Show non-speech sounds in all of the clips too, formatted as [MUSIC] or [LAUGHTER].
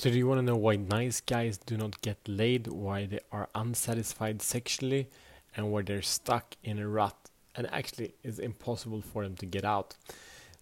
So, do you want to know why nice guys do not get laid, why they are unsatisfied sexually, and why they're stuck in a rut and actually it's impossible for them to get out?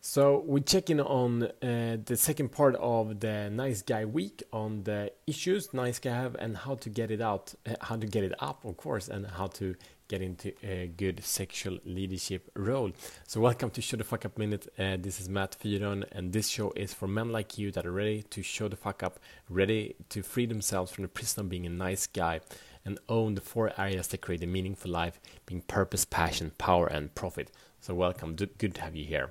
So, we check in on uh, the second part of the nice guy week on the issues nice guy have and how to get it out, uh, how to get it up, of course, and how to get into a good sexual leadership role. So, welcome to Show the Fuck Up Minute. Uh, this is Matt Fyron, and this show is for men like you that are ready to show the fuck up, ready to free themselves from the prison of being a nice guy, and own the four areas that create a meaningful life being purpose, passion, power, and profit. So, welcome. Good to have you here.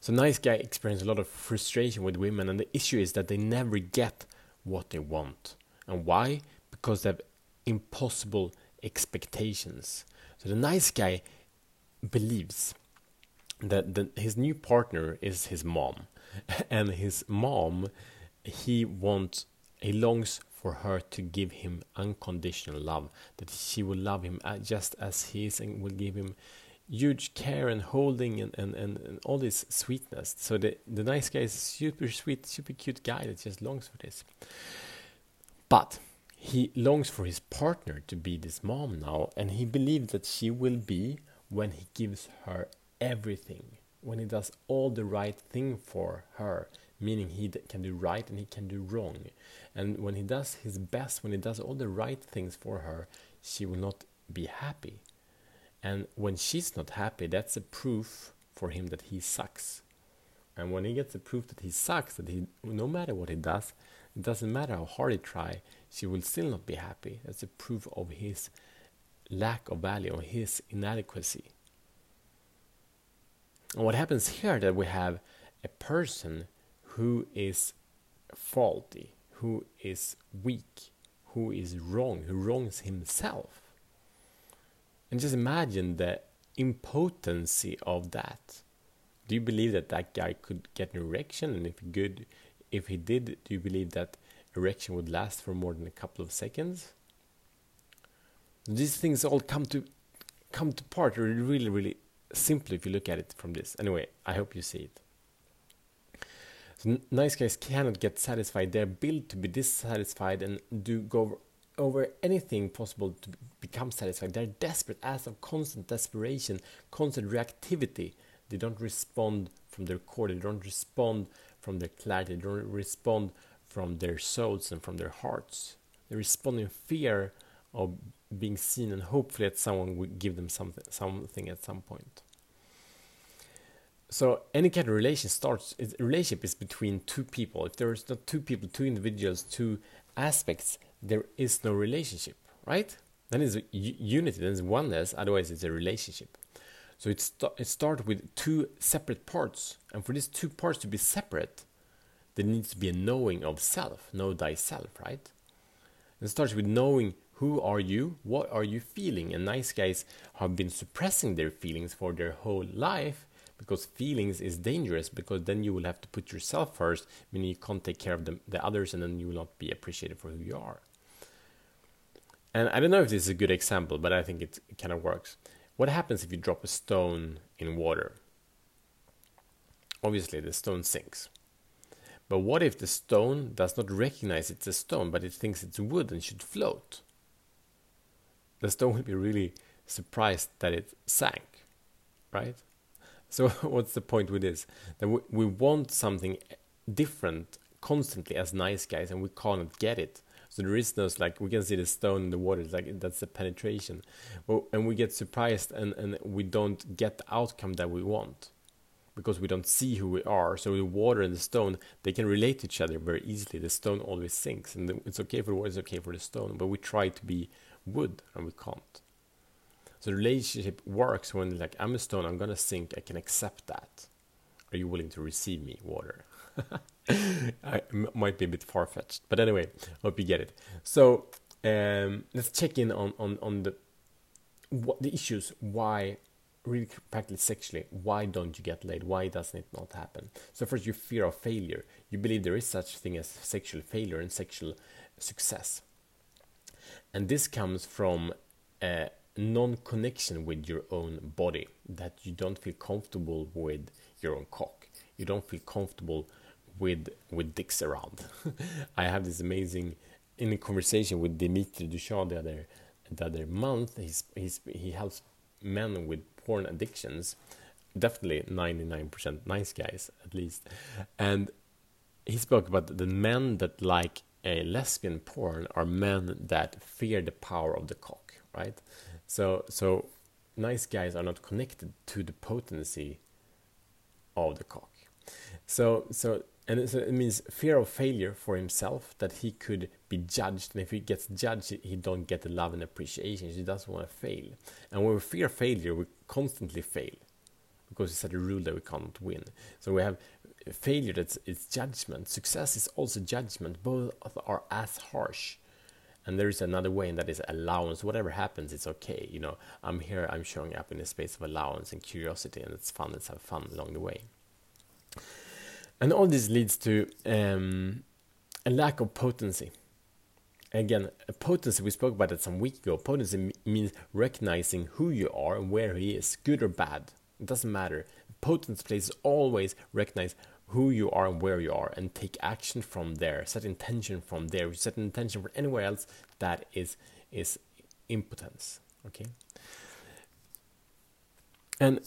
So, nice guy experience a lot of frustration with women, and the issue is that they never get what they want. And why? Because they have impossible expectations. So the nice guy believes that the, his new partner is his mom, [LAUGHS] and his mom, he wants, he longs for her to give him unconditional love, that she will love him just as he is and will give him huge care and holding and, and, and, and all this sweetness. So the, the nice guy is a super sweet, super cute guy that just longs for this. But he longs for his partner to be this mom now, and he believes that she will be when he gives her everything, when he does all the right thing for her, meaning he can do right and he can do wrong. And when he does his best, when he does all the right things for her, she will not be happy. And when she's not happy, that's a proof for him that he sucks. And when he gets the proof that he sucks, that he no matter what he does, it doesn't matter how hard he try, she will still not be happy. That's a proof of his lack of value, or his inadequacy. And what happens here that we have a person who is faulty, who is weak, who is wrong, who wrongs himself. And just imagine the impotency of that. Do you believe that that guy could get an erection? And if good, if he did, do you believe that erection would last for more than a couple of seconds? These things all come to come to part really, really simply if you look at it from this. Anyway, I hope you see it. So nice guys cannot get satisfied. They're built to be dissatisfied and do go over anything possible to become satisfied. They're desperate as of constant desperation, constant reactivity. They don't respond from their core. They don't respond from their clarity. They don't respond from their souls and from their hearts. They respond in fear of being seen and hopefully that someone will give them something, something at some point. So any kind of relation starts. A relationship is between two people. If there is not two people, two individuals, two aspects, there is no relationship, right? Then it's unity, then it's oneness. Otherwise, it's a relationship. So it, st- it starts with two separate parts, and for these two parts to be separate, there needs to be a knowing of self, know thyself, right? It starts with knowing who are you, what are you feeling, and nice guys have been suppressing their feelings for their whole life because feelings is dangerous because then you will have to put yourself first, meaning you can't take care of the, the others, and then you will not be appreciated for who you are. And I don't know if this is a good example, but I think it kind of works. What happens if you drop a stone in water? Obviously, the stone sinks. But what if the stone does not recognize it's a stone, but it thinks it's wood and should float? The stone would be really surprised that it sank, right? So, [LAUGHS] what's the point with this? That we, we want something different constantly as nice guys, and we can't get it. So there is no like we can see the stone in the water. It's like that's the penetration, well, and we get surprised, and and we don't get the outcome that we want because we don't see who we are. So the water and the stone, they can relate to each other very easily. The stone always sinks, and it's okay for the water, it's okay for the stone. But we try to be wood, and we can't. So the relationship works when like I'm a stone, I'm gonna sink. I can accept that. Are you willing to receive me, water? [LAUGHS] I might be a bit far fetched, but anyway, hope you get it. So um, let's check in on on on the what the issues why really practically sexually, why don't you get laid? Why doesn't it not happen? So first, your fear of failure. You believe there is such thing as sexual failure and sexual success, and this comes from a non-connection with your own body. That you don't feel comfortable with your own cock. You don't feel comfortable with with dicks around. [LAUGHS] I have this amazing in a conversation with Dimitri Duchamp the other the other month. He's, he's he helps men with porn addictions. Definitely ninety nine percent nice guys at least, and he spoke about the men that like a lesbian porn are men that fear the power of the cock, right? So so nice guys are not connected to the potency of the cock. So so and it means fear of failure for himself that he could be judged. And if he gets judged he don't get the love and appreciation. He doesn't want to fail. And when we fear failure we constantly fail because it's a rule that we can't win. So we have failure that's it's judgment. Success is also judgment. Both are as harsh. And there is another way and that is allowance. Whatever happens it's okay. You know i'm here i'm showing up in a space of allowance and curiosity and it's fun let's have fun along the way and all this leads to um, a lack of potency. Again potency we spoke about it some week ago. Potency means recognizing who you are and where he is good or bad. It doesn't matter. Potency plays always recognize who you are and where you are and take action from there. Set intention from there. Set intention for anywhere else that is is impotence. Okay? And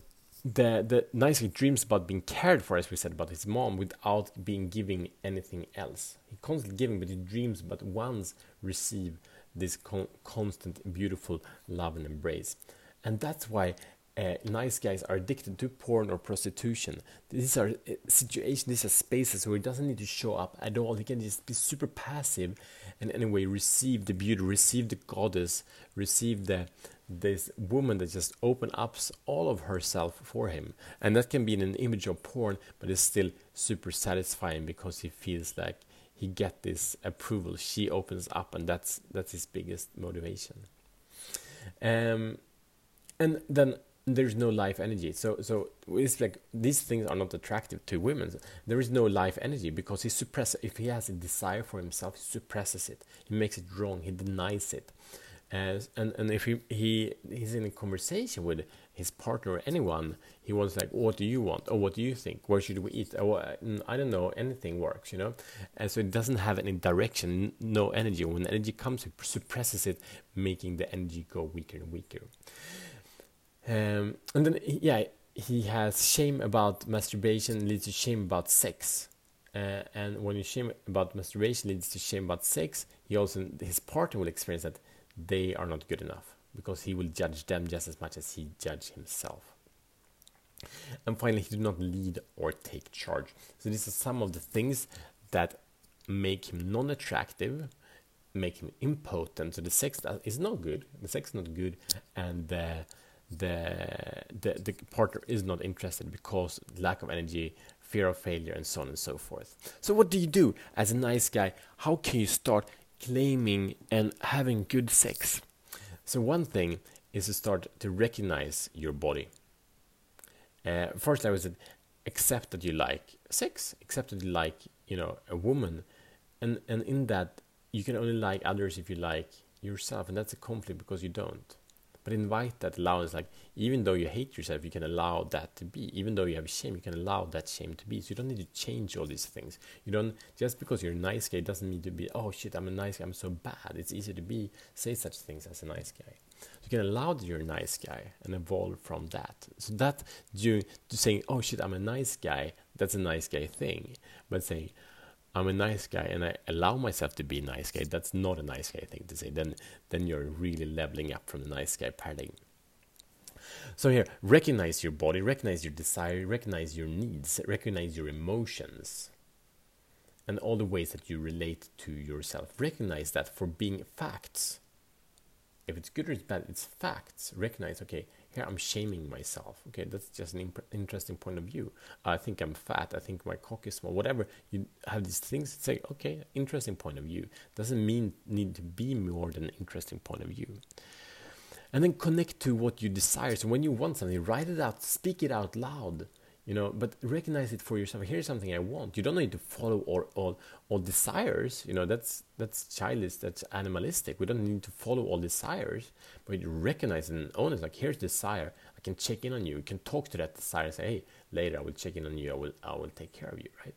the the nice he dreams about being cared for as we said about his mom without being giving anything else he constantly giving but he dreams but once receive this con- constant beautiful love and embrace and that's why uh, nice guys are addicted to porn or prostitution. These are uh, situations, these are spaces where he doesn't need to show up at all. He can just be super passive and anyway receive the beauty, receive the goddess, receive the this woman that just opens up all of herself for him. And that can be in an image of porn, but it's still super satisfying because he feels like he get this approval. She opens up and that's that's his biggest motivation. Um, and then there's no life energy. So so it's like these things are not attractive to women. There is no life energy because he suppresses. If he has a desire for himself, he suppresses it. He makes it wrong. He denies it. And and if he, he he's in a conversation with his partner or anyone, he wants like, what do you want? Or what do you think? Where should we eat? Or I don't know. Anything works, you know. And so it doesn't have any direction, no energy. When energy comes, it suppresses it, making the energy go weaker and weaker. Um, and then, yeah, he has shame about masturbation leads to shame about sex. Uh, and when you shame about masturbation leads to shame about sex, he also his partner will experience that they are not good enough because he will judge them just as much as he judge himself. And finally, he do not lead or take charge. So these are some of the things that make him non-attractive, make him impotent. So the sex is not good. The sex is not good, and uh, the, the the partner is not interested because lack of energy fear of failure and so on and so forth so what do you do as a nice guy how can you start claiming and having good sex. So one thing is to start to recognize your body. Uh, first i would say accept that you like sex accept that you like you know a woman. And and in that you can only like others if you like yourself and that's a conflict because you don't but invite that allowance like even though you hate yourself you can allow that to be. Even though you have shame you can allow that shame to be. So you don't need to change all these things. You don't just because you're a nice guy doesn't mean to be oh shit i'm a nice guy i'm so bad. It's easy to be say such things as a nice guy. You can allow that you're a nice guy and evolve from that. So that you to saying oh shit i'm a nice guy that's a nice guy thing. But saying I'm a nice guy and I allow myself to be a nice guy, that's not a nice guy thing to say. Then, then you're really leveling up from the nice guy paradigm. So here, recognize your body, recognize your desire, recognize your needs, recognize your emotions, and all the ways that you relate to yourself. Recognize that for being facts. If it's good or it's bad, it's facts. Recognize, okay, here I'm shaming myself. Okay, that's just an imp- interesting point of view. I think I'm fat. I think my cock is small. Whatever you have these things. Say, okay, interesting point of view. Doesn't mean need to be more than interesting point of view. And then connect to what you desire. So when you want something, write it out, speak it out loud you know but recognize it for yourself. Here's something i want. You don't need to follow all all, all desires. You know that's that's childish that's animalistic. We don't need to follow all desires but you recognize and own it. Like here's desire. I can check in on you. You can talk to that desire and say hey later i will check in on you. I will i will take care of you right?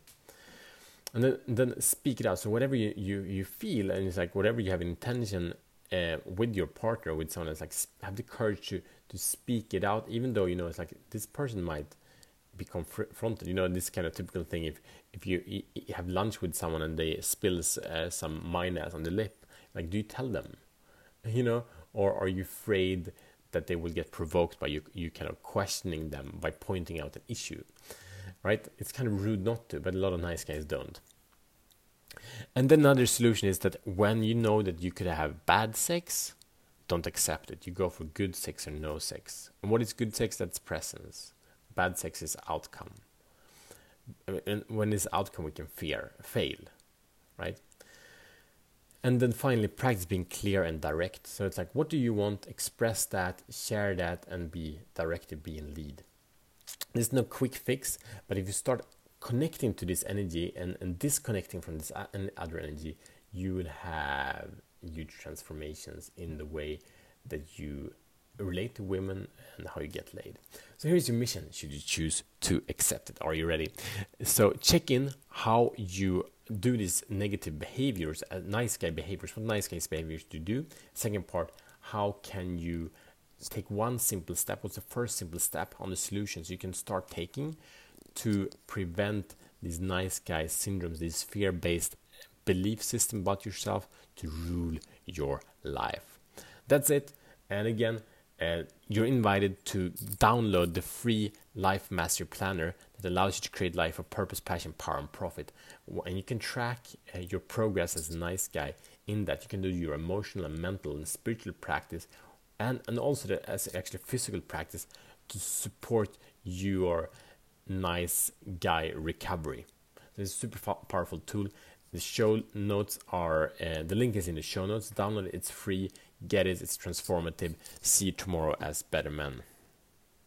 And then then speak it out. So whatever you you, you feel, and it's like whatever you have intention uh, with your partner, with someone else, like have the courage to to speak it out, even though you know it's like this person might be confronted. You know this kind of typical thing. If if you, you have lunch with someone and they spills uh, some mayonnaise on the lip, like do you tell them, you know, or are you afraid that they will get provoked by you you kind of questioning them by pointing out an issue, right? It's kind of rude not to, but a lot of nice guys don't. And then another solution is that when you know that you could have bad sex, don't accept it. You go for good sex or no sex. And what is good sex? That's presence. Bad sex is outcome. And when it's outcome, we can fear, fail, right? And then finally, practice being clear and direct. So it's like, what do you want? Express that, share that, and be directed, be in lead. There's no quick fix, but if you start connecting to this energy and, and disconnecting from this uh, other energy, you will have huge transformations in the way that you relate to women and how you get laid. So here's your mission should you choose to accept it. Are you ready? So check in how you do these negative behaviors, uh, nice guy behaviors, what nice guy behaviors do you do. Second part, how can you take one simple step? What's the first simple step on the solutions you can start taking to prevent these nice guy syndromes, these fear based belief system about yourself to rule your life. That's it. And again, uh, you're invited to download the free Life Master Planner that allows you to create life of purpose, passion, power, and profit. And you can track uh, your progress as a nice guy in that. You can do your emotional and mental and spiritual practice, and, and also the, as actually physical practice to support your nice guy recovery. So it's a super powerful tool. The show notes are uh, the link is in the show notes. Download it, it's free. Get it, it's transformative. See you tomorrow as better men.